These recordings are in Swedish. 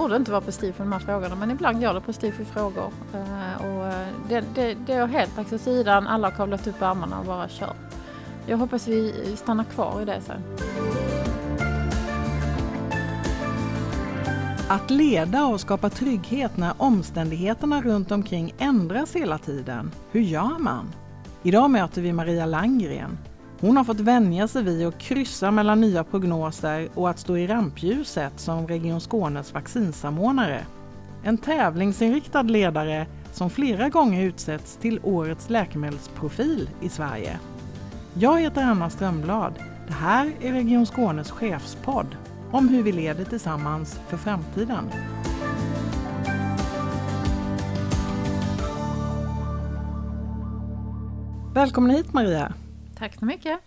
borde inte vara prestige för de här frågorna men ibland går det prestige i frågor. Eh, och eh, det, det, det är helt lagt åt sidan, alla har kavlat upp ärmarna och bara kör. Jag hoppas vi stannar kvar i det sen. Att leda och skapa trygghet när omständigheterna runt omkring ändras hela tiden. Hur gör man? Idag möter vi Maria Langgren. Hon har fått vänja sig vid att kryssa mellan nya prognoser och att stå i rampljuset som Region Skånes vaccinsamordnare. En tävlingsinriktad ledare som flera gånger utsetts till Årets läkemedelsprofil i Sverige. Jag heter Anna Strömblad. Det här är Region Skånes chefspodd om hur vi leder tillsammans för framtiden. Välkommen hit Maria! Tack så mycket!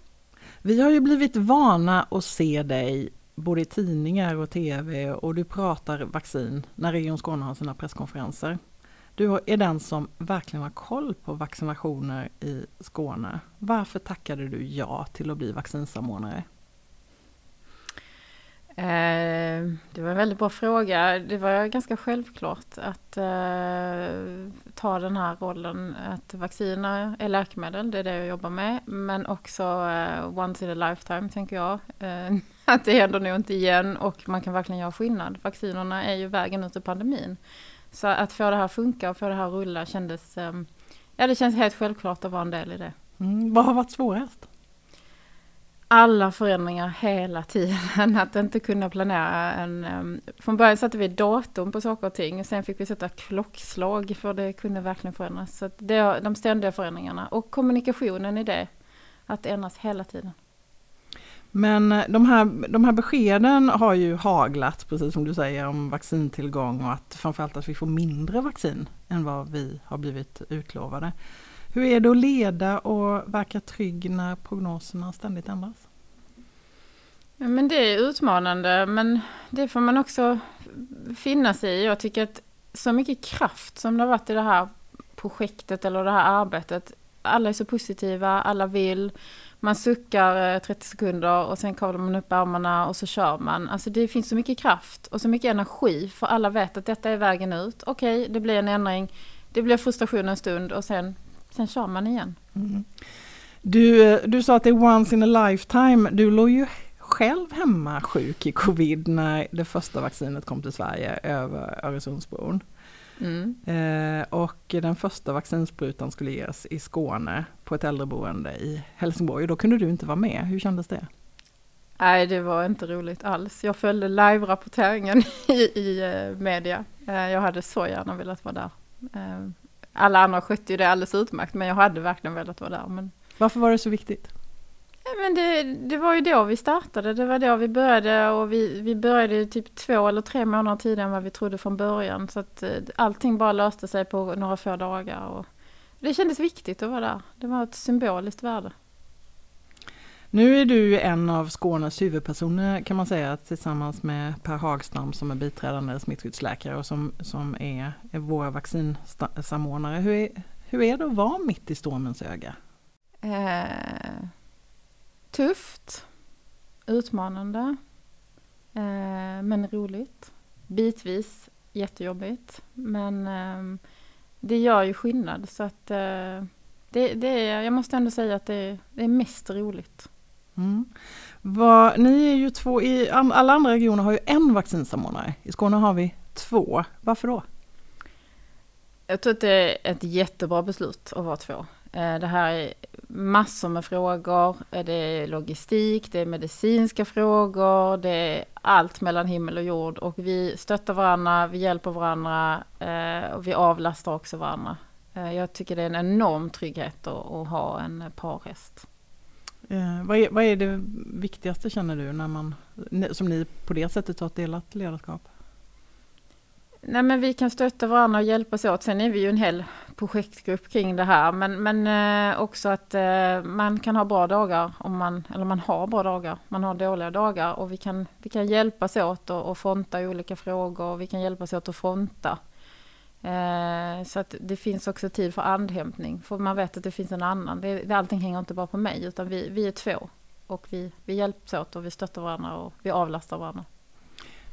Vi har ju blivit vana att se dig både i tidningar och tv och du pratar vaccin när Region Skåne har sina presskonferenser. Du är den som verkligen har koll på vaccinationer i Skåne. Varför tackade du ja till att bli vaccinsamordnare? Eh, det var en väldigt bra fråga. Det var ganska självklart att eh, ta den här rollen att vacciner är läkemedel, det är det jag jobbar med. Men också eh, once in a lifetime tänker jag. Att det händer nog inte igen och man kan verkligen göra skillnad. Vaccinerna är ju vägen ut ur pandemin. Så att få det här funka och få det här rulla kändes, ja det känns helt självklart att vara en del i det. Mm, vad har varit svårast? Alla förändringar hela tiden. Att inte kunna planera en... Um, från början satte vi datum på saker och ting. Sen fick vi sätta klockslag för det kunde verkligen förändras. Så det de ständiga förändringarna. Och kommunikationen i det. Att ändras hela tiden. Men eh, de här, de här beskeden har ju haglat, precis som du säger, om vaccintillgång och att framförallt att vi får mindre vaccin än vad vi har blivit utlovade. Hur är det att leda och verka trygg när prognoserna ständigt ändras? Men det är utmanande, men det får man också finna sig i. Jag tycker att så mycket kraft som det har varit i det här projektet eller det här arbetet. Alla är så positiva, alla vill. Man suckar eh, 30 sekunder och sen kavlar man upp armarna och så kör man. Alltså det finns så mycket kraft och så mycket energi för alla vet att detta är vägen ut. Okej, okay, det blir en ändring. Det blir frustration en stund och sen sen kör man igen. Mm. Du, eh, du sa att det är once in a lifetime. Du låg ju själv hemma sjuk i covid när det första vaccinet kom till Sverige över Öresundsbron. Mm. Eh, och den första vaccinsprutan skulle ges i Skåne på ett äldreboende i Helsingborg. Då kunde du inte vara med. Hur kändes det? Nej, det var inte roligt alls. Jag följde live-rapporteringen i, i uh, media. Uh, jag hade så gärna velat vara där. Uh, alla andra skötte ju det alldeles utmärkt, men jag hade verkligen velat vara där. Men... Varför var det så viktigt? Men det, det var ju då vi startade, det var då vi började och vi, vi började typ två eller tre månader tidigare än vad vi trodde från början. Så att eh, allting bara löste sig på några få dagar. Och det kändes viktigt att vara där. Det var ett symboliskt värde. Nu är du en av Skånes huvudpersoner kan man säga tillsammans med Per Hagstam som är biträdande smittskyddsläkare och som, som är, är våra vaccinsamordnare. Hur är, hur är det att vara mitt i stormens öga? Eh, tufft, utmanande, eh, men roligt. Bitvis jättejobbigt, men eh, det gör ju skillnad så att eh, det, det, är, jag måste ändå säga att det, det är mest roligt. Mm. Vad, ni är ju två, i alla andra regioner har ju en vaccinsamordnare. I Skåne har vi två. Varför då? Jag tror att det är ett jättebra beslut att vara två. Eh, det här är massor med frågor. Eh, det är logistik, det är medicinska frågor, det är allt mellan himmel och jord. Och vi stöttar varandra, vi hjälper varandra eh, och vi avlastar också varandra. Jag tycker det är en enorm trygghet att ha en parhäst. Eh, vad, är, vad är det viktigaste känner du när man, som ni på det sättet har ett delat ledarskap? Nej men vi kan stötta varandra och hjälpas åt. Sen är vi ju en hel projektgrupp kring det här. Men, men eh, också att eh, man kan ha bra dagar, om man, eller man har bra dagar, man har dåliga dagar. Och vi kan, vi kan hjälpas åt och, och fronta olika frågor. Och vi kan hjälpas åt att fronta. Eh, så att det finns också tid för andhämtning, för man vet att det finns en annan. Det, det, allting hänger inte bara på mig, utan vi, vi är två. Och vi, vi hjälps åt och vi stöttar varandra och vi avlastar varandra.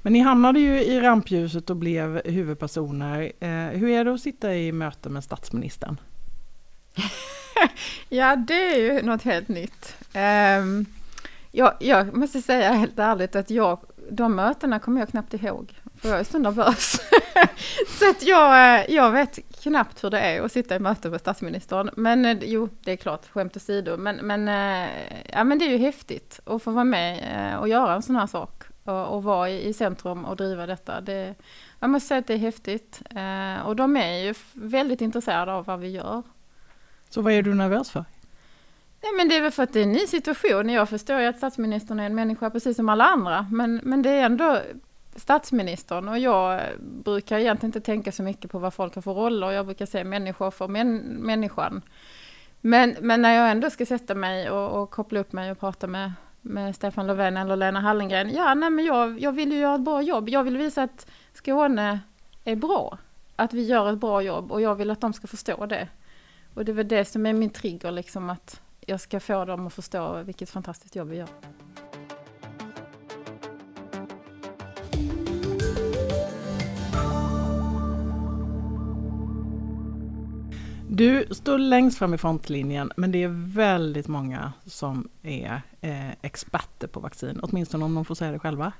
Men ni hamnade ju i rampljuset och blev huvudpersoner. Eh, hur är det att sitta i möte med statsministern? ja, det är ju något helt nytt. Um, jag, jag måste säga helt ärligt att jag, de mötena kommer jag knappt ihåg. För jag är så nervös. så att jag, eh, jag vet knappt hur det är att sitta i möte med statsministern. Men eh, jo, det är klart, skämt åsido. Men, men, eh, ja, men det är ju häftigt att få vara med och göra en sån här sak. Och, och vara i, i centrum och driva detta. Det, jag måste säga att det är häftigt. Och de är ju väldigt intresserade av vad vi gör. Så vad är du nervös för? Nej men det är väl för att det är en ny situation. Jag förstår ju att statsministern är en människa precis som alla andra. Men, men det är ändå statsministern och jag brukar egentligen inte tänka så mycket på vad folk har för roller. Jag brukar säga människor för män, människan. Men, men när jag ändå ska sätta mig och, och koppla upp mig och prata med, med Stefan Löfven eller Lena Hallengren. Ja, nej men jag, jag vill ju göra ett bra jobb. Jag vill visa att Skåne är bra. Att vi gör ett bra jobb och jag vill att de ska förstå det. Och det är väl det som är min trigger, liksom att jag ska få dem att förstå vilket fantastiskt jobb vi gör. Du står längst fram i frontlinjen men det är väldigt många som är eh, experter på vaccin, åtminstone om de får säga det själva.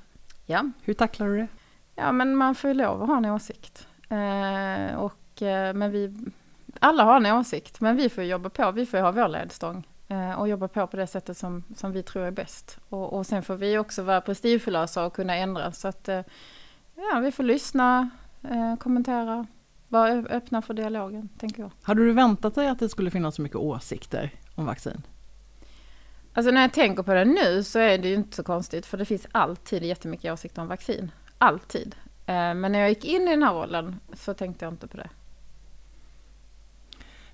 Ja. Hur tacklar du det? Ja men man får ju lov att ha en åsikt. Eh, och, eh, men vi, alla har en åsikt men vi får jobba på, vi får ha vår ledstång eh, och jobba på på det sättet som, som vi tror är bäst. Och, och sen får vi också vara prestigelösa och kunna ändra så att eh, ja, vi får lyssna, eh, kommentera, vara öppna för dialogen, tänker jag. Hade du väntat dig att det skulle finnas så mycket åsikter om vaccin? Alltså när jag tänker på det nu så är det ju inte så konstigt, för det finns alltid jättemycket åsikter om vaccin. Alltid. Eh, men när jag gick in i den här rollen så tänkte jag inte på det.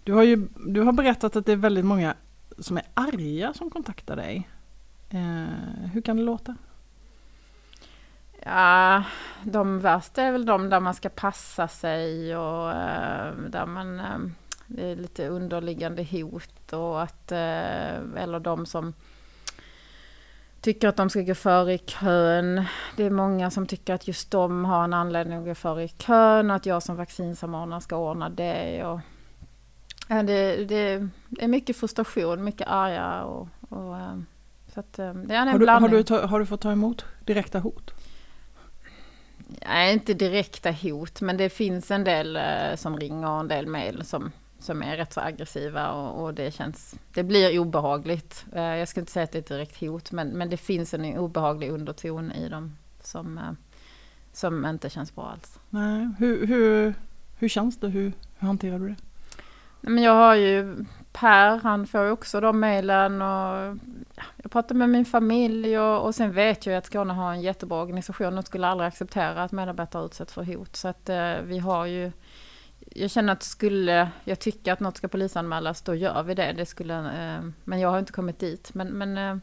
Du har ju du har berättat att det är väldigt många som är arga som kontaktar dig. Eh, hur kan det låta? Ja, de värsta är väl de där man ska passa sig och eh, där man eh, det är lite underliggande hot och att eh, eller de som tycker att de ska gå före i kön. Det är många som tycker att just de har en anledning att gå före i kön och att jag som vaccinsamordnare ska ordna det. Och, det, det är mycket frustration, mycket arga och, och så att, det är en har, du, har, du ta, har du fått ta emot direkta hot? Nej, inte direkta hot, men det finns en del eh, som ringer och en del mejl som, som är rätt så aggressiva och, och, det känns, det blir obehagligt. Eh, jag ska inte säga att det är ett direkt hot, men, men det finns en obehaglig underton i dem som, eh, som inte känns bra alls. Nej, hur, hur, hur känns det? Hur, hur hanterar du det? Men jag har ju Per, han får ju också de mejlen och jag pratar med min familj och, och sen vet jag att Skåne har en jättebra organisation och skulle aldrig acceptera att medarbetare utsätts för hot. Så att eh, vi har ju jag känner att skulle jag tycka att något ska polisanmälas, då gör vi det. det skulle, eh, men jag har inte kommit dit. Men, men eh,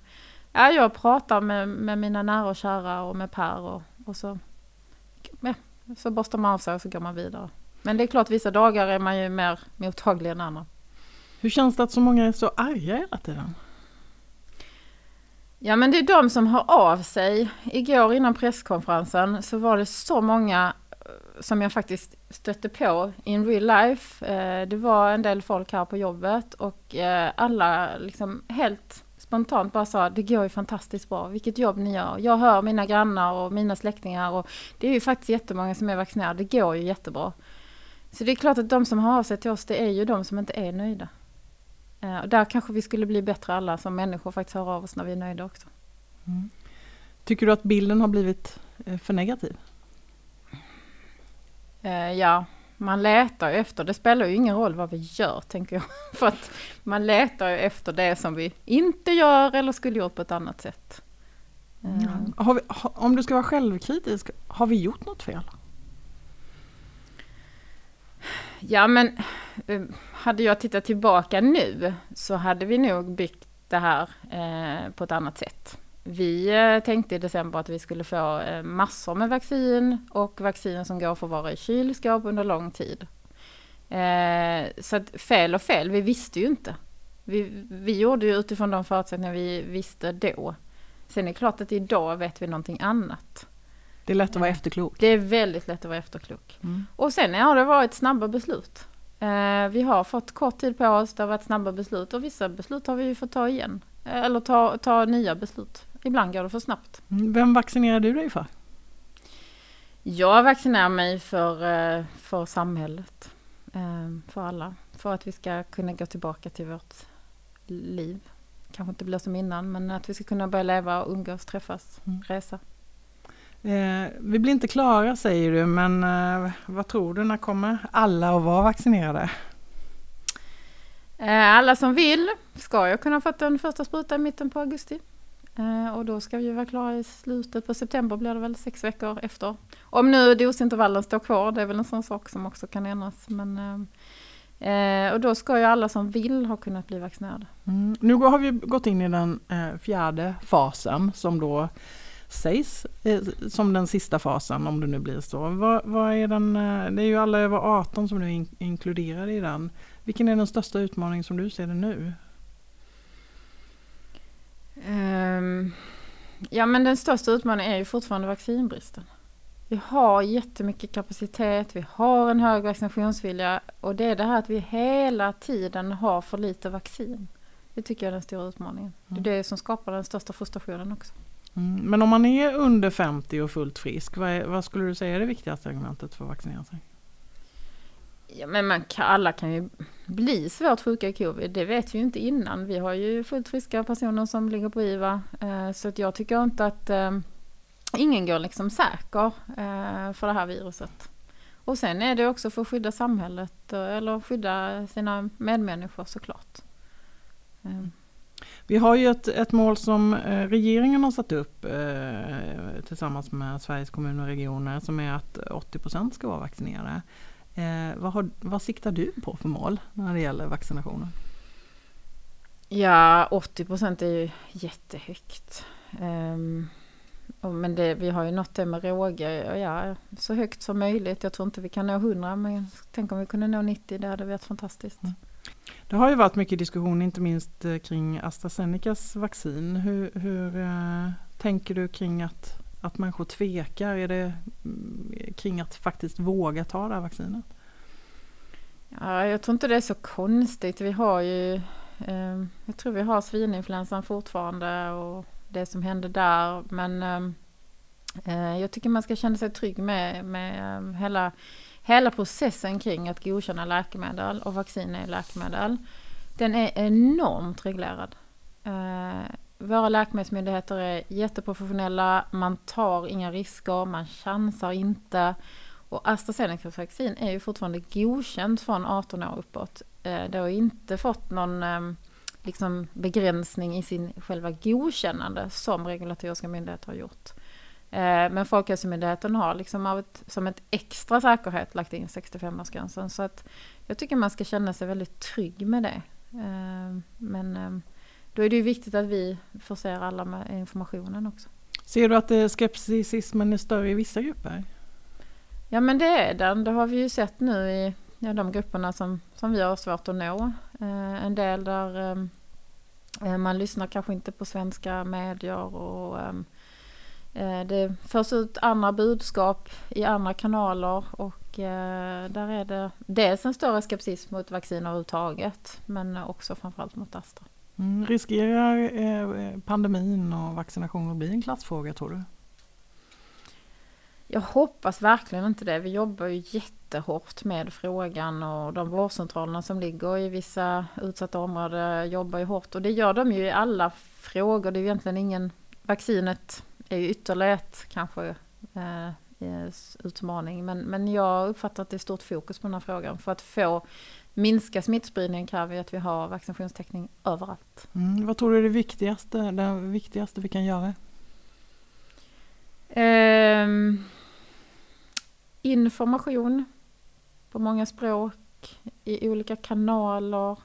ja, jag pratar med, med mina nära och kära och med Per och, och så, ja, så borstar man av sig och så går man vidare. Men det är klart, vissa dagar är man ju mer mottaglig än andra. Hur känns det att så många är så arga hela tiden? Ja men det är de som hör av sig. Igår innan presskonferensen så var det så många eh, som jag faktiskt stötte på in real life. Eh, det var en del folk här på jobbet och eh, alla liksom helt spontant bara sa det går ju fantastiskt bra, vilket jobb ni gör. Jag hör mina grannar och mina släktingar och det är ju faktiskt jättemånga som är vaccinerade, det går ju jättebra. Så det är klart att de som hör av sig till oss, det är ju de som inte är nöjda. Eh, och där kanske vi skulle bli bättre alla som människor faktiskt hör av oss när vi är nöjda också. Mm. Tycker du att bilden har blivit eh, för negativ? Eh, ja, man letar ju efter, det spelar ju ingen roll vad vi gör tänker jag. För att man letar ju efter det som vi inte gör eller skulle gjort på ett annat sätt. Mm. Vi, om du ska vara självkritisk, har vi gjort något fel? Ja men hade jag tittat tillbaka nu så hade vi nog byggt det här eh, på ett annat sätt. Vi eh, tänkte i december att vi skulle få eh, massor med vaccin och vaccin som går att förvara i kylskåp under lång tid. Så att fel och fel, vi visste ju inte. Vi, vi gjorde ju utifrån de förutsättningar vi visste då. Sen är det klart att idag vet vi någonting annat. Det är lätt att vara efterklok. Det är väldigt lätt att vara efterklok. Mm. Och sen har det varit snabba beslut. Eh, vi har fått kort tid på oss, det har varit snabba beslut och vissa beslut har vi ju fått ta igen. Eh, eller ta, ta nya beslut. Ibland går det för snabbt. Mm. Vem vaccinerar du dig för? Jag vaccinerar mig för, eh, för samhället. För alla. För att vi ska kunna gå tillbaka till vårt liv. Kanske inte blir som innan men att vi ska kunna börja leva, umgås, träffas, mm. resa. Eh, vi blir inte klara säger du, men eh, vad tror du, när kommer alla att vara vaccinerade? Eh, alla som vill ska ju kunna få den första sprutan i mitten på augusti. Eh, och då ska vi vara klara i slutet på september blir det väl sex veckor efter. Om nu dosintervallen står kvar, det är väl en sån sak som också kan ändras. Men, eh, och då ska ju alla som vill ha kunnat bli vaccinerade. Mm. Nu har vi gått in i den fjärde fasen som då sägs eh, som den sista fasen om det nu blir så. Vad, vad, är den, eh, det är ju alla över 18 som nu är inkluderade i den. Vilken är den största utmaningen som du ser det nu? Um, ja men den största utmaningen är ju fortfarande vaccinbristen. Vi har jättemycket kapacitet, vi har en hög vaccinationsvilja och det är det här att vi hela tiden har för lite vaccin. Det tycker jag är den stora utmaningen. Mm. Det är det som skapar den största frustrationen också. Mm. Men om man är under 50 och fullt frisk, vad, är, vad skulle du säga är det viktigaste argumentet för att vaccinera sig? Ja, men man kan, alla kan ju bli svårt sjuka i covid, det vet vi ju inte innan. Vi har ju fullt friska personer som ligger på IVA, eh, så att jag tycker inte att eh, ingen går liksom säker eh, för det här viruset. Och sen är det också för att skydda samhället eh, eller skydda sina medmänniskor såklart. Mm. Vi har ju ett, ett mål som eh, regeringen har satt upp eh, tillsammans med Sveriges kommuner och regioner som är att 80% ska vara vaccinerade. Eh, vad, har, vad siktar du på för mål när det gäller vaccinationer? Ja, 80% är ju jättehögt. Um, men det, vi har ju nått det med råge, ja, så högt som möjligt. Jag tror inte vi kan nå 100 men tänk om vi kunde nå 90, det hade varit fantastiskt. Mm. Det har ju varit mycket diskussion, inte minst eh, kring AstraZenecas vaccin. Hur, hur eh, tänker du kring att, att människor tvekar? Är det mm, kring att faktiskt våga ta det här vaccinet? Ja, jag tror inte det är så konstigt. Vi har ju, eh, jag tror vi har svininfluensan fortfarande och det som hände där. Men ehm, eh, jag tycker man ska känna sig trygg med, med eh, hela hela processen kring att godkänna läkemedel och vaccin är läkemedel, den är enormt reglerad. Eh, våra läkemedelsmyndigheter är jätteprofessionella, man tar inga risker, man chansar inte. Och AstraZenecas vaccin är ju fortfarande godkänt från 18 år uppåt. Eh, det har inte fått någon eh, liksom begränsning i sin själva godkännande som regulatoriska myndigheter har gjort. Eh, men Folkhälsomyndigheten har liksom av ett, som ett extra säkerhet lagt in 65-årsgränsen. Så att jag tycker man ska känna sig väldigt trygg med det. Eh, men eh, då är det ju viktigt att vi förser alla med informationen också. Ser du att skepticismen är större i vissa grupper? Ja men det är den. Det har vi ju sett nu i ja, de grupperna som, som vi har svårt att nå. En del där man lyssnar kanske inte på svenska medier och det förs ut andra budskap i andra kanaler och eh, där är det dels en större skepsis mot vaccin överhuvudtaget men också framförallt mot Astra. Mm, riskerar eh, pandemin och vaccination att bli en klassfråga tror du? Jag hoppas verkligen inte det. Vi jobbar ju jättehårt med frågan och de vårdcentralerna som ligger i vissa utsatta områden jobbar ju hårt och det gör de ju i alla frågor. Det är egentligen ingen vaccinet är ju ytterligare ett kanske eh, utmaning. Men, men jag uppfattar att det är stort fokus på den här frågan. För att få minska smittspridningen kräver att vi har vaccinationstäckning överallt. Mm, vad tror du är det viktigaste, det viktigaste vi kan göra? Eh, information på många språk, i olika kanaler.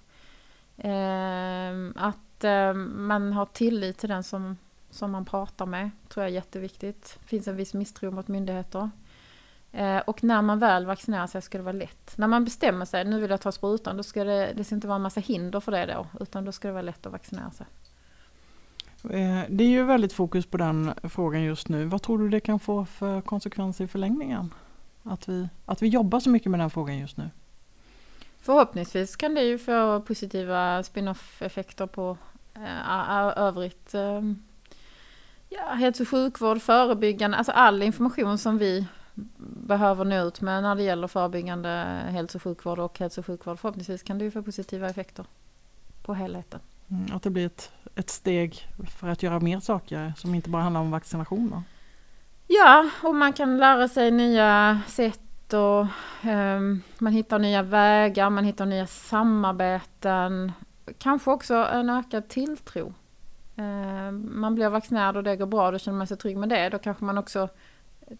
Eh, att eh, man har tillit till den som som man pratar med, tror jag är jätteviktigt. Det finns en viss misstro mot myndigheter. Eh, och när man väl vaccinerar sig ska det vara lätt. När man bestämmer sig, nu vill jag ta sprutan, då ska det, det ska inte vara en massa hinder för det då, utan då ska det vara lätt att vaccinera sig. Eh, det är ju väldigt fokus på den frågan just nu. Vad tror du det kan få för konsekvenser i förlängningen? Att vi, att vi jobbar så mycket med den frågan just nu. Förhoppningsvis kan det ju få positiva spin-off effekter på äh, övrigt. Ja, hälso och sjukvård, förebyggande, alltså all information som vi behöver nå ut med när det gäller förebyggande hälso och sjukvård och hälso och sjukvård. Förhoppningsvis kan det ju få positiva effekter på helheten. Mm, att det blir ett, ett steg för att göra mer saker som inte bara handlar om vaccinationer. Ja, och man kan lära sig nya sätt och um, man hittar nya vägar, man hittar nya samarbeten. Kanske också en ökad tilltro. Eh, man blir vaccinerad och det går bra, då känner man sig trygg med det. Då kanske man också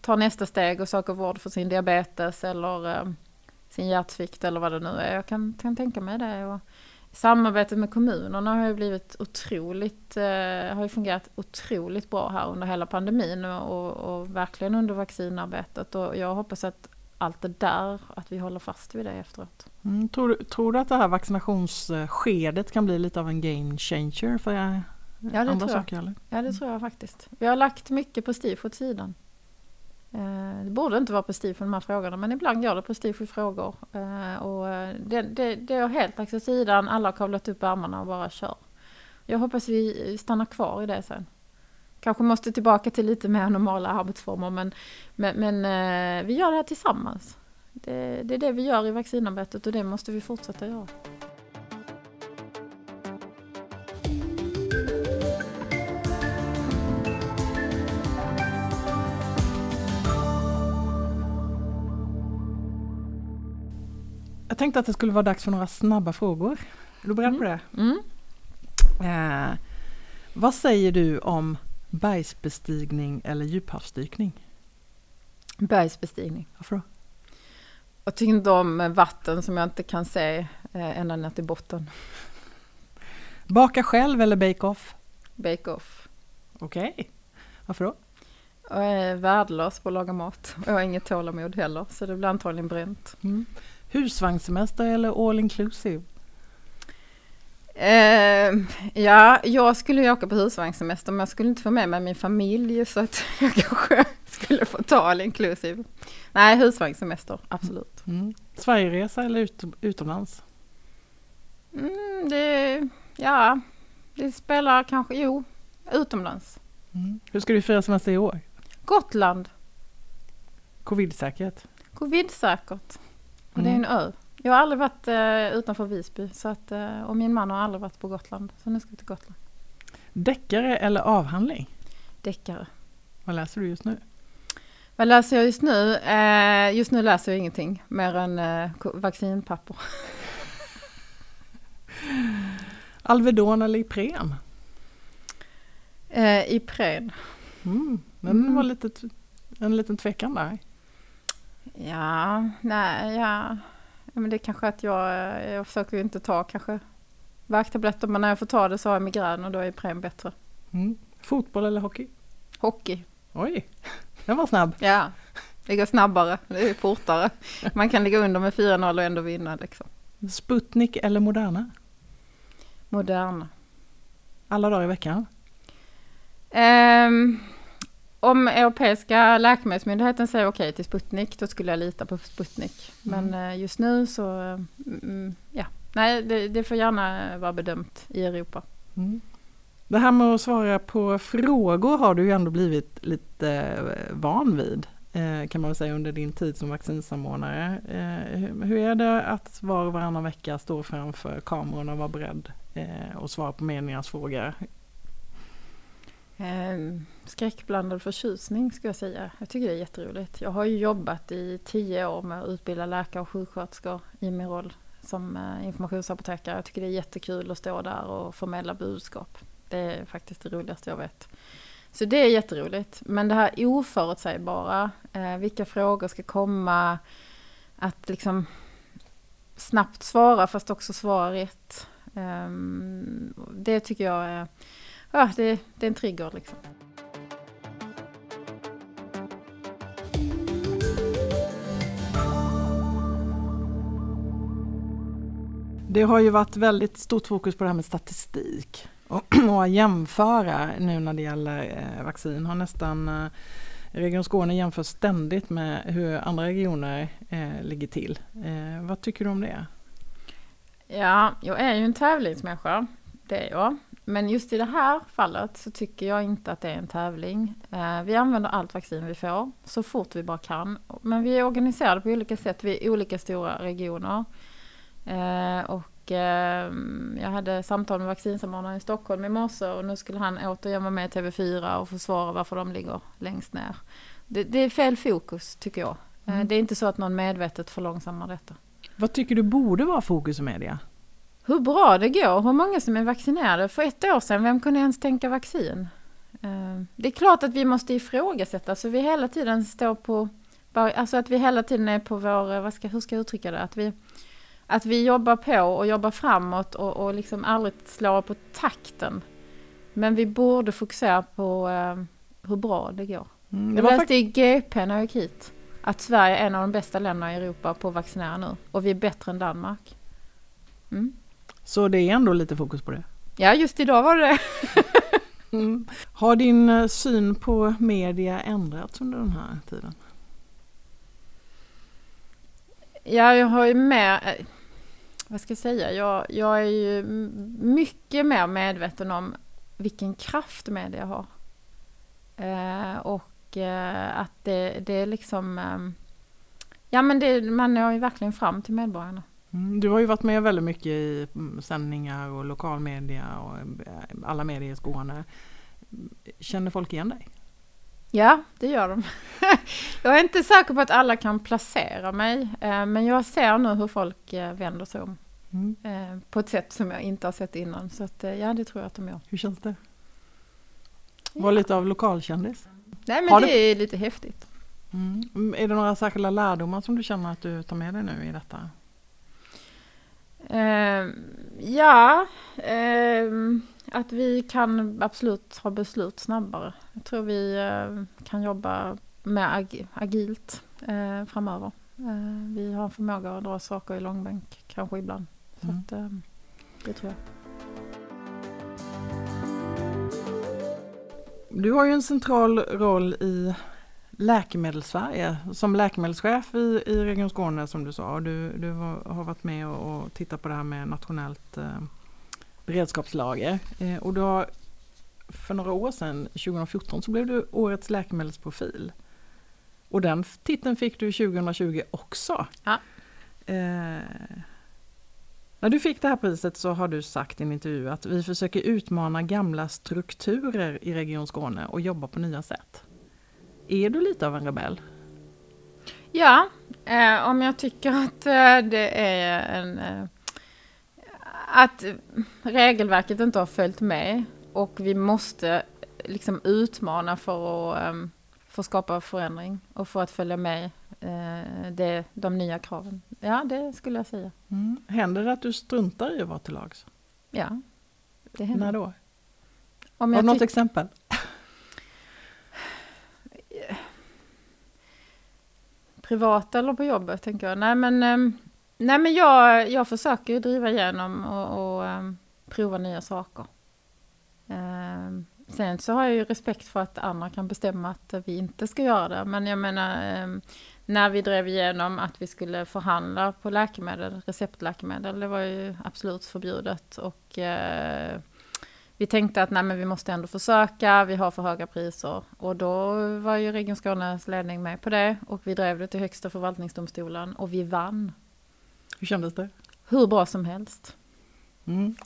tar nästa steg och söker vård för sin diabetes eller eh, sin hjärtsvikt eller vad det nu är. Jag kan, kan tänka mig det. Och samarbetet med kommunerna har ju blivit otroligt, eh, har ju fungerat otroligt bra här under hela pandemin och, och, verkligen under vaccinarbetet och jag hoppas att allt det där, att vi håller fast vid det efteråt. Mm, tror, du, tror du att det här vaccinationsskedet kan bli lite av en game changer för ja, det andra tror saker? Eller? Ja det tror jag faktiskt. Vi har lagt mycket prestige åt sidan. Eh, det borde inte vara prestige för de här frågorna men ibland går det prestige i frågor. Eh, och eh, det, det, det är helt lagt åt sidan, alla har kavlat upp ärmarna och bara kör. Jag hoppas vi stannar kvar i det sen. Kanske måste tillbaka till lite mer normala arbetsformer men, men, men vi gör det här tillsammans. Det, det är det vi gör i vaccinarbetet och det måste vi fortsätta göra. Tänkte att det skulle vara dags för några snabba frågor. Är du beredd mm. på det? Mm. Eh, vad säger du om bergsbestigning eller djuphavsdykning? Bergsbestigning. Varför då? Jag tycker inte om vatten som jag inte kan se eh, ända ner till botten. Baka själv eller bake-off? Bake-off. Okej. Okay. Varför då? Jag är värdelös på att laga mat. Jag har inget tålamod heller, så det blir antagligen bränt. Mm. Husvagnssemester eller all inclusive? Eh, ja, jag skulle ju åka på husvagnssemester men jag skulle inte få med mig min familj så att jag kanske skulle få ta all inclusive. Nej, husvagnssemester, absolut. Mm. Sverigeresa eller ut, utomlands? Mm, det, ja, det spelar kanske, jo, utomlands. Mm. Hur ska du fira semester i år? Gotland. Covid-säkert? Covid-säkert. Och det är en mm. ö. Jag har aldrig varit uh, utanför Visby så att, uh, och min man har aldrig varit på Gotland. Så nu ska vi till Gotland. Deckare eller avhandling? Deckare. Vad läser du just nu? Vad läser jag just nu? Uh, just nu läser jag ingenting mer än uh, vaccinpapper. Alvedon eller Ipren? Uh, Ipren. Mm, men mm. det var lite, en liten tvekan där. Ja, nej, ja. Men det är kanske att jag, jag försöker inte ta kanske värktabletter men när jag får ta det så har jag migrän och då är Ipren bättre. Mm. Fotboll eller hockey? Hockey. Oj, den var snabb. Ja, det går snabbare, det är fortare. Man kan ligga under med 4-0 och ändå vinna liksom. Sputnik eller Moderna? Moderna. Alla dagar i veckan? Um, om Europeiska läkemedelsmyndigheten säger okej till Sputnik, då skulle jag lita på Sputnik. Men mm. Just nu så, mm, mm, ja, nej, det, det, får gärna vara bedömt i Europa. Mm. Det här med att svara på frågor har du ju ändå blivit lite eh, van vid eh, kan man säga under din tid som vaccinsamordnare. Hur är det att var och varannan vecka stå framför kameran och vara beredd och svara på mediernas frågor? Ehm, skräckblandad förtjusning skulle jag säga. Jag tycker det är jätteroligt. Jag har ju jobbat i tio år med att utbilda läkare och sjuksköterskor i min roll som eh, informationsapotekare. Jag tycker det är jättekul att stå där och förmedla budskap. Det är faktiskt det roligaste jag vet. Så det är jätteroligt. Men det här oförutsägbara, eh, vilka frågor ska komma, att liksom snabbt svara fast också svara rätt. Ehm, det tycker jag är ja, det, det är en trigger liksom. Det har ju varit väldigt stort fokus på det här med statistik. Och och jämföra nu när det gäller eh, vaccin. Har nästan eh, Region Skåne jämförs ständigt med hur andra regioner eh, ligger till. Eh, vad tycker du om det? Ja, jag är ju en tävlingsmänniska. Det är jag. Men just i det här fallet så tycker jag inte att det är en tävling. Eh, vi använder allt vaccin vi får så fort vi bara kan. Men vi är organiserade på olika sätt. Vi är olika stora regioner. Eh, och eh, jag hade samtal med vaccinsamordnaren i Stockholm i morse och nu skulle han återigen vara med i TV4 och försvara varför de ligger längst ner. Det, det är fel fokus tycker jag. Mm. Det är inte så att någon medvetet förlångsammar detta. Vad tycker du borde vara fokus i media? Hur bra det går, hur många som är vaccinerade. För ett år sedan, vem kunde ens tänka vaccin? Eh, det är klart att vi måste ifrågasätta, så vi hela tiden står på, alltså att vi hela tiden är på vår, eh, vad ska, hur ska jag uttrycka det, att vi, att vi jobbar på och jobbar framåt och, och liksom aldrig slår på takten. Men vi borde fokusera på uh, hur bra det går. Mm, det jag läste i GP när jag gick hit att Sverige är en av de bästa länderna i Europa på att vaccinera nu och vi är bättre än Danmark. Mm. Så det är ändå lite fokus på det? Ja, just idag var det mm. Har din eh, syn på media ändrats under den här tiden? Ja, jag har ju med, eh, vad ska jag säga, jag, jag är ju mycket mer medveten om vilken kraft media har. Eh, och eh, att det, det är liksom, eh, ja men det, man når ju verkligen fram till medborgarna. Mm, du har ju varit med väldigt mycket i mm, sändningar och lokalmedia och eh, alla medier i Skåne. Känner folk igen dig? Ja, det gör de. jag är inte säker på att alla kan placera mig, eh, men jag ser nu hur folk eh, vänder sig om. Mm. På ett sätt som jag inte har sett innan. Så att, ja, det tror jag att de gör. Hur känns det? Var ja. lite av lokalkändis? Nej, men har det du... är lite häftigt. Mm. Är det några särskilda lärdomar som du känner att du tar med dig nu i detta? Uh, ja, uh, att vi kan absolut ha beslut snabbare. Jag tror vi uh, kan jobba mer ag agilt eh, framöver. vi har förmåga att dra saker i långbänk kanske ibland. Så mm. att, ehm, det tror jag. Du har ju en central roll i Läkemedelssverige som läkemedelschef i, i Region Skåne som du sa. Du, du har varit med och, och tittat på det här med nationellt eh, beredskapslager. Eh, och du har, för några år sedan, 2014, så blev du årets läkemedelsprofil. Och den titeln fick du 2020 också. Ja. Eh, när du fick det här priset så har du sagt i en intervju att vi försöker utmana gamla strukturer i Region Skåne och jobba på nya sätt. Är du lite av en rebell? Ja, eh, om jag tycker att eh, det är en... Eh, att regelverket inte har följt med och vi måste liksom utmana för att, um, för att skapa förändring och för att följa med uh, det, de nya kraven. Ja, det skulle jag säga. Mm. Händer det att du struntar i att vara till lags? Ja, det händer. När då? Om Har du något exempel? Privat eller på jobbet tänker jag. Nej men, ehm, nej, men jag, jag försöker ju driva igenom och, och ehm, prova nya saker. Ehm, sen så har jag ju respekt för att andra kan bestämma att vi inte ska göra det. Men jag menar, när vi drev igenom att vi skulle förhandla på läkemedel, receptläkemedel, det var ju absolut förbjudet. Och eh, vi tänkte att nej, men vi måste ändå försöka, vi har för höga priser. Och då var ju Region Skånes ledning med på det och vi drev det till Högsta förvaltningsdomstolen och vi vann. Hur kändes det? Hur bra som helst. Mm.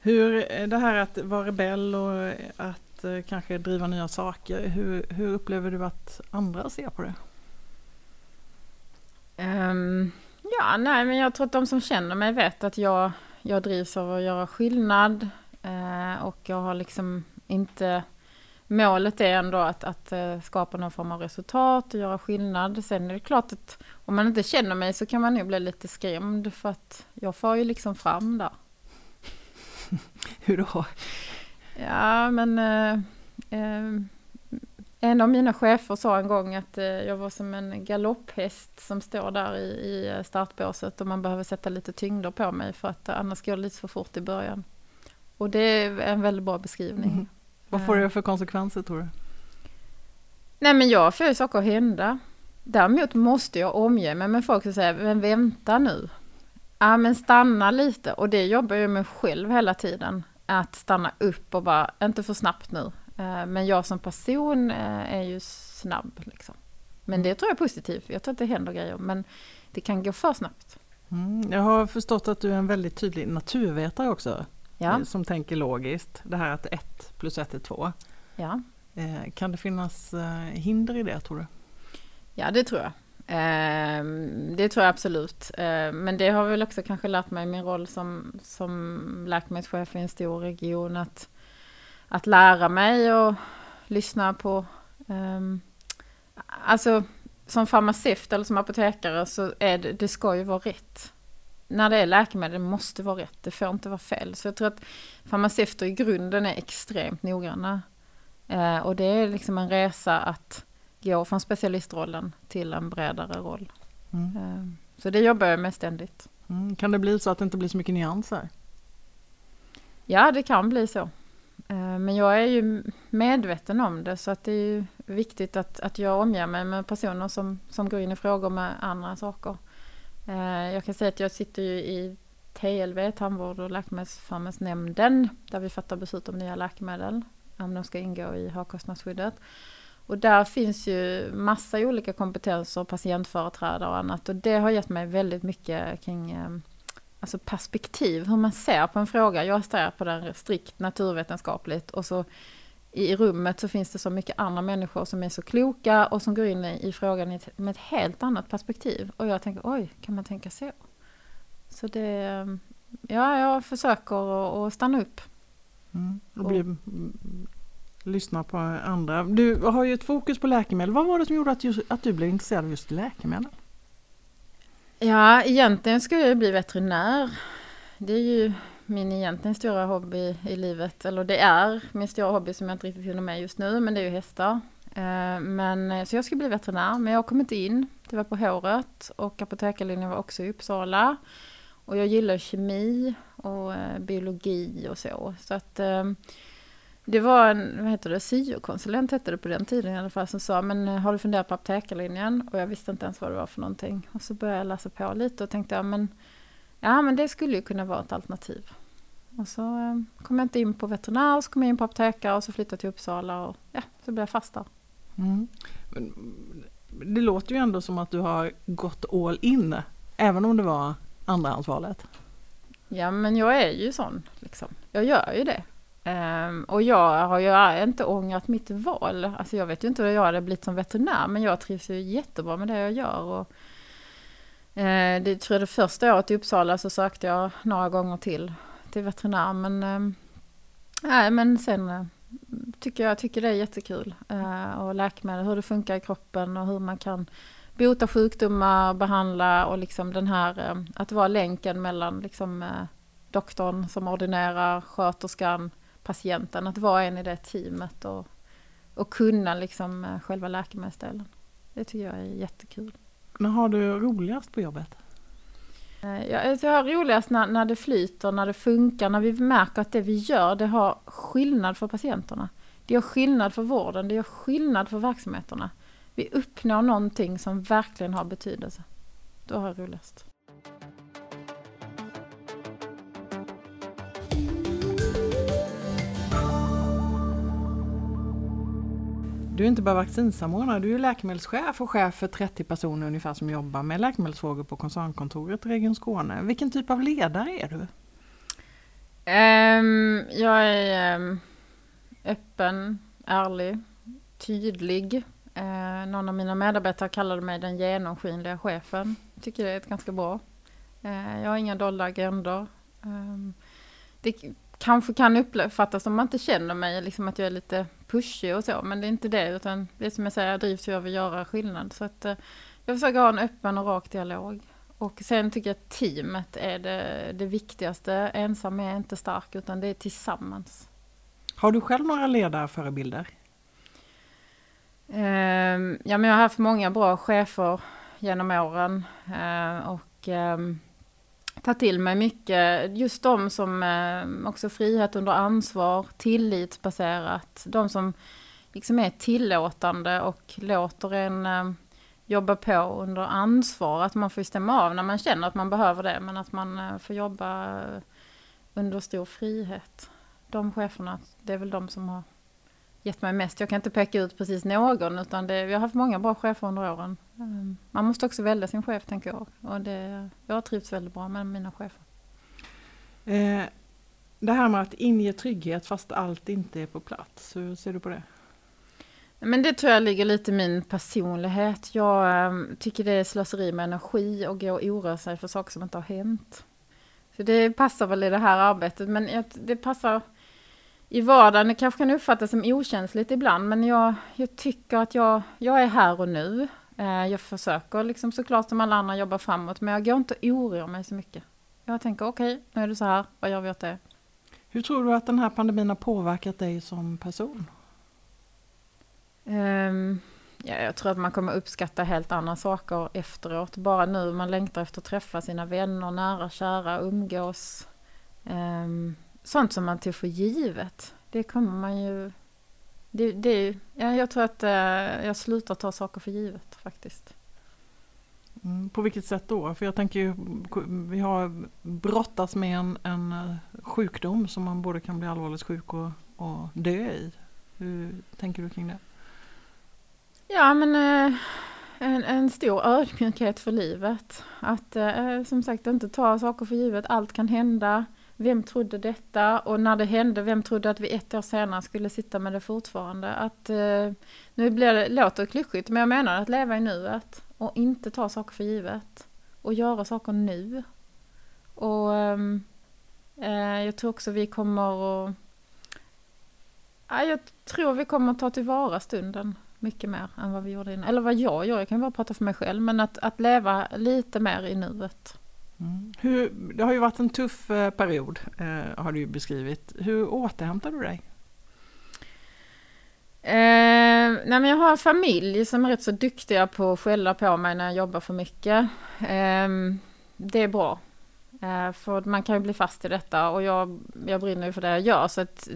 Hur, det här att vara rebell och att eh, kanske driva nya saker, hur, hur upplever du att andra ser på det? Um, ja, nej men jag tror att de som känner mig vet att jag, jag drivs av att göra skillnad. Eh, och jag har liksom inte... Målet är ändå att, att uh, skapa någon form av resultat och göra skillnad. Sen är det klart att om man inte känner mig så kan man nog bli lite skrämd för att jag får ju liksom fram där. Hur då? Ja, men uh, uh, en av mina chefer sa en gång att jag var som en galopphäst som står där i, i startbåset och man behöver sätta lite tyngder på mig för att annars går det lite för fort i början. Och det är en väldigt bra beskrivning. Mm. Vad får det för konsekvenser tror du? Nej men jag får ju saker att hända. Däremot måste jag omge mig med folk som säger, men vänta nu. Ja men stanna lite och det jobbar jag med själv hela tiden. Att stanna upp och bara, inte för snabbt nu. Eh, men jag som person eh, är ju snabb liksom. Men det tror jag är positivt, jag tror att det händer grejer. Men det kan gå för snabbt. Mm, jag har förstått att du är en väldigt tydlig naturvetare också. Ja. Eh, som tänker logiskt. Det här att ett plus ett är två. Ja. Kan det finnas hinder i det tror du? Ja det tror jag. Ehm, det tror jag absolut. Ehm, men det har väl också kanske lärt mig min roll som, som läkemedelschef i en stor region att, att lära mig och lyssna på um, Alltså som farmaceut eller som apotekare så är det, det ska ju vara rätt. När det är läkemedel det måste vara rätt, det får inte vara fel. Så jag tror att farmaceuter i grunden är extremt noggranna. Uh, och det är liksom en resa att gå från specialistrollen till en bredare roll. Mm. Uh, så det jobbar jag med ständigt. Mm. Kan det bli så att det inte blir så mycket nyanser? Ja, det kan bli så. Eh, men jag är ju medveten om det så att det är viktigt att, att jag omger mig med personer som, som går in i frågor med andra saker. Eh, jag kan säga att jag sitter ju i TLV, Tandvård och läkemedelsförmånsnämnden, där vi fattar beslut om nya läkemedel, om de ska ingå i högkostnadsskyddet. Och där finns ju massa olika kompetenser, patientföreträdare och annat och det har gett mig väldigt mycket kring eh, alltså perspektiv, hur man ser på en fråga. Jag ser på den strikt naturvetenskapligt och så i rummet så finns det så mycket andra människor som är så kloka och som går in i, frågan med ett helt annat perspektiv. Och jag tänker, oj, kan man tänka så? Så det, ja, jag försöker att stanna upp. Mm, och bli, och, lyssna på andra. Du har ju ett fokus på läkemedel. Vad var det som gjorde att, just, att du blev intresserad av just läkemedel? Ja, egentligen skulle jag bli veterinär. Det är ju min egentligen stora hobby i livet. Eller det är min stora hobby som jag inte riktigt hinner med just nu, men det är ju hästar. Eh, men, eh, så jag skulle bli veterinär, men jag kom inte in. Det var på håret och apotekarlinjen var också i Uppsala. Och jag gillar kemi och eh, biologi och så. Så att det var en, vad heter det, syokonsulent hette det på den tiden i alla fall, som sa, men har du funderat på apotekarlinjen? Och jag visste inte ens vad det var för någonting. Och så började jag läsa på lite och tänkte, ja men, ja, men det skulle ju kunna vara ett alternativ. Och så eh, kom jag inte in på veterinär, så kom jag in på apotekare och så flyttade jag till Uppsala och ja, så blev jag fast där. Mm. Det låter ju ändå som att du har gått all in, även om det var andrahandsvalet. Ja men jag är ju sån, liksom. jag gör ju det. Um, och jag har ju inte ångrat mitt val. Alltså jag vet ju inte hur jag hade blivit som veterinär, men jag trivs ju jättebra med det jag gör. Och, Eh, det tror jag det första året i Uppsala så sökte jag några gånger till till veterinär, men uh, men sen eh, tycker jag tycker det är jättekul. Uh, och läkemedel, hur det funkar i kroppen och hur man kan bota sjukdomar, behandla och liksom den här att vara länken mellan liksom doktorn som ordinerar, sköterskan, patienten, att vara en i det teamet och, och kunna liksom eh, själva läkemedelsdelen. Det tycker jag är jättekul. När har du roligast på jobbet? Eh, jag, alltså jag har roligast när, när det flyter, när det funkar, när vi märker att det vi gör, det har skillnad för patienterna. Det gör skillnad för vården, det gör skillnad för verksamheterna. Vi uppnår någonting som verkligen har betydelse. Då har jag roligast. Du är inte bara vaccinsamordnare, du är läkemedelschef och chef för 30 personer ungefär som jobbar med läkemedelsfrågor på koncernkontoret i Region Skåne. Vilken typ av ledare är du? Um, jag är um, öppen, ärlig, tydlig. Uh, någon av mina medarbetare kallade mig den genomskinliga chefen. Jag tycker det är ett ganska bra. Uh, jag har inga dolda agendor. Um, ehm, det kanske kan uppfattas om man inte känner mig, liksom att jag är lite pushig och så, men det är inte det, utan det är som jag säger, jag drivs ju av att göra skillnad. Så att eh, jag försöker ha en öppen och rak dialog. Och sen tycker jag att teamet är det, det viktigaste. Ensam är inte stark, utan det är tillsammans. Har du själv några ledarförebilder? Um, ja, men jag har haft många bra chefer genom åren. Uh, och um, ta till mig mycket. Just de som eh, också frihet under ansvar, tillitsbaserat. De som liksom är tillåtande och låter en eh, jobba på under ansvar. Att man får stämma av när man känner att man behöver det, men att man eh, får jobba under stor frihet. De cheferna, det är väl de som har gett mig mest. Jag kan inte peka ut precis någon, utan det, vi har haft många bra chefer under åren. Ehm, man måste också välja sin chef, tänker jag. Och det, jag har trivts väldigt bra med mina chefer. Eh, det här med att inge trygghet fast allt inte är på plats, hur ser du på det? Men det tror jag ligger lite i min personlighet. Jag um, tycker det är slöseri med energi och gå och oroa sig för saker som inte har hänt. Så det passar väl i det här arbetet, men det passar i vardagen. Det kanske kan uppfattas som okänsligt ibland, men jag, jag tycker att jag, jag är här och nu. Eh, jag försöker liksom såklart som alla andra jobba framåt, men jag går inte och oroar mig så mycket. Jag tänker okej, okay, nu är det så här, vad gör vi åt det? Hur tror du att den här pandemin har påverkat dig som person? Um, ja, jag tror att man kommer uppskatta helt andra saker efteråt. Bara nu, man längtar efter att träffa sina vänner, nära, kära, umgås. Um, sånt som man tog för givet. Det kommer man ju... Det, det, ja, jag tror att uh, jag slutar ta saker för givet faktiskt. Mm, på vilket sätt då? För jag tänker ju, vi har brottats med en, en eh, sjukdom som man både kan bli allvarligt sjuk och, och dö i. Hur tänker du kring det? Ja, men eh, en, en stor ödmjukhet för livet. Att eh, som sagt inte ta saker för givet. Allt kan hända. Vem trodde detta? Och när det hände, vem trodde att vi ett år senare skulle sitta med det fortfarande? Att, eh, nu blir det, låter klyschigt, men jag menar att leva i nuet och inte ta saker för givet. Och göra saker nu. Och eh, eh jag tror också vi kommer att... jag tror vi kommer att ta tillvara stunden mycket mer än vad vi gjorde innan. Eller vad jag gör, jag kan bara prata för mig själv. Men att, att leva lite mer i nuet. Mm. Hur, det har ju varit en tuff eh, period, eh, har du ju beskrivit. Hur återhämtar du dig? Eh, nej men jag har en familj som är rätt så duktiga på att skälla på mig när jag jobbar för mycket. Eh, det är bra. Eh, för man kan ju bli fast i detta och jag, jag brinner ju för det jag gör. Så att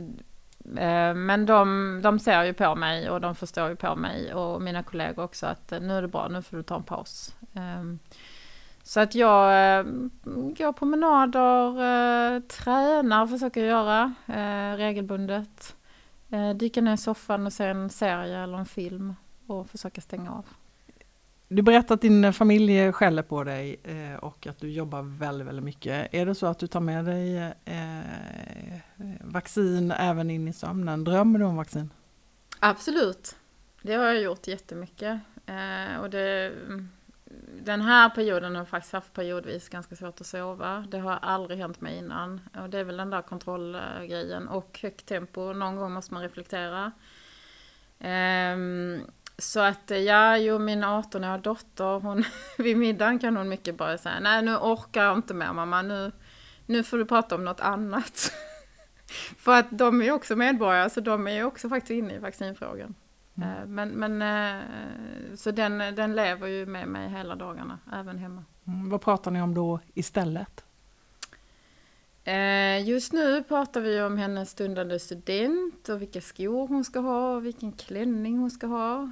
Eh, men de, de ser ju på mig och de förstår ju på mig och mina kollegor också att nu är det bra, nu får du ta en paus. Ehm, så att jag eh, går promenader, tränar, försöker göra regelbundet. Dyka ner i soffan och se en serie eller en film och försöka stänga av. Du berättade att din familj skäller på dig eh, och att du jobbar väldigt, väldigt mycket. Är det så att du tar med dig eh, vaccin även in i sömnen? Drömmer du om vaccin? Absolut. Det har jag gjort jättemycket. Eh, och det, den här perioden har jag faktiskt haft periodvis ganska svårt att sova. Det har aldrig hänt mig innan. Och det är väl den där kontrollgrejen och högt tempo. Någon gång måste man reflektera. Um, så att ja, jo min 18-åriga dotter, hon, vid middagen kan hon mycket bara säga, nej nu orkar jag inte mer mamma, nu, nu får du prata om något annat. För att de är ju också medborgare, så de är ju också faktiskt inne i vaccinfrågan. Mm. Eh, men, men eh, så den, den lever ju med mig hela dagarna, även hemma. Mm, vad pratar ni om då istället? Eh, just nu pratar vi om hennes stundande student och vilka skor hon ska ha och vilken klänning hon ska ha.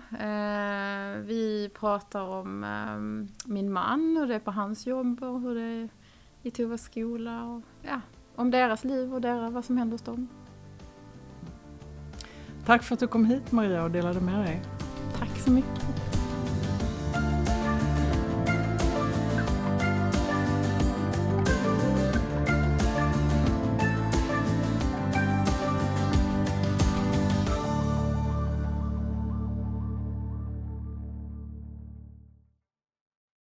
Vi pratar om min man och det är på hans jobb och hur det är i Tovas skola och ja, om deras liv och deras, vad som händer hos dem. Tack för att du kom hit Maria och delade med dig. Tack så mycket.